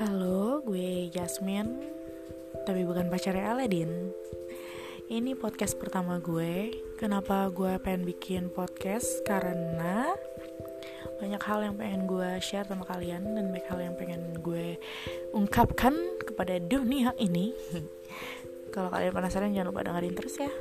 Halo, gue Jasmine Tapi bukan pacarnya Aladin. Ini podcast pertama gue. Kenapa gue pengen bikin podcast? Karena banyak hal yang pengen gue share sama kalian Dan banyak hal yang pengen gue ungkapkan kepada dunia ini. Kalau kalian penasaran jangan lupa dengerin terus ya.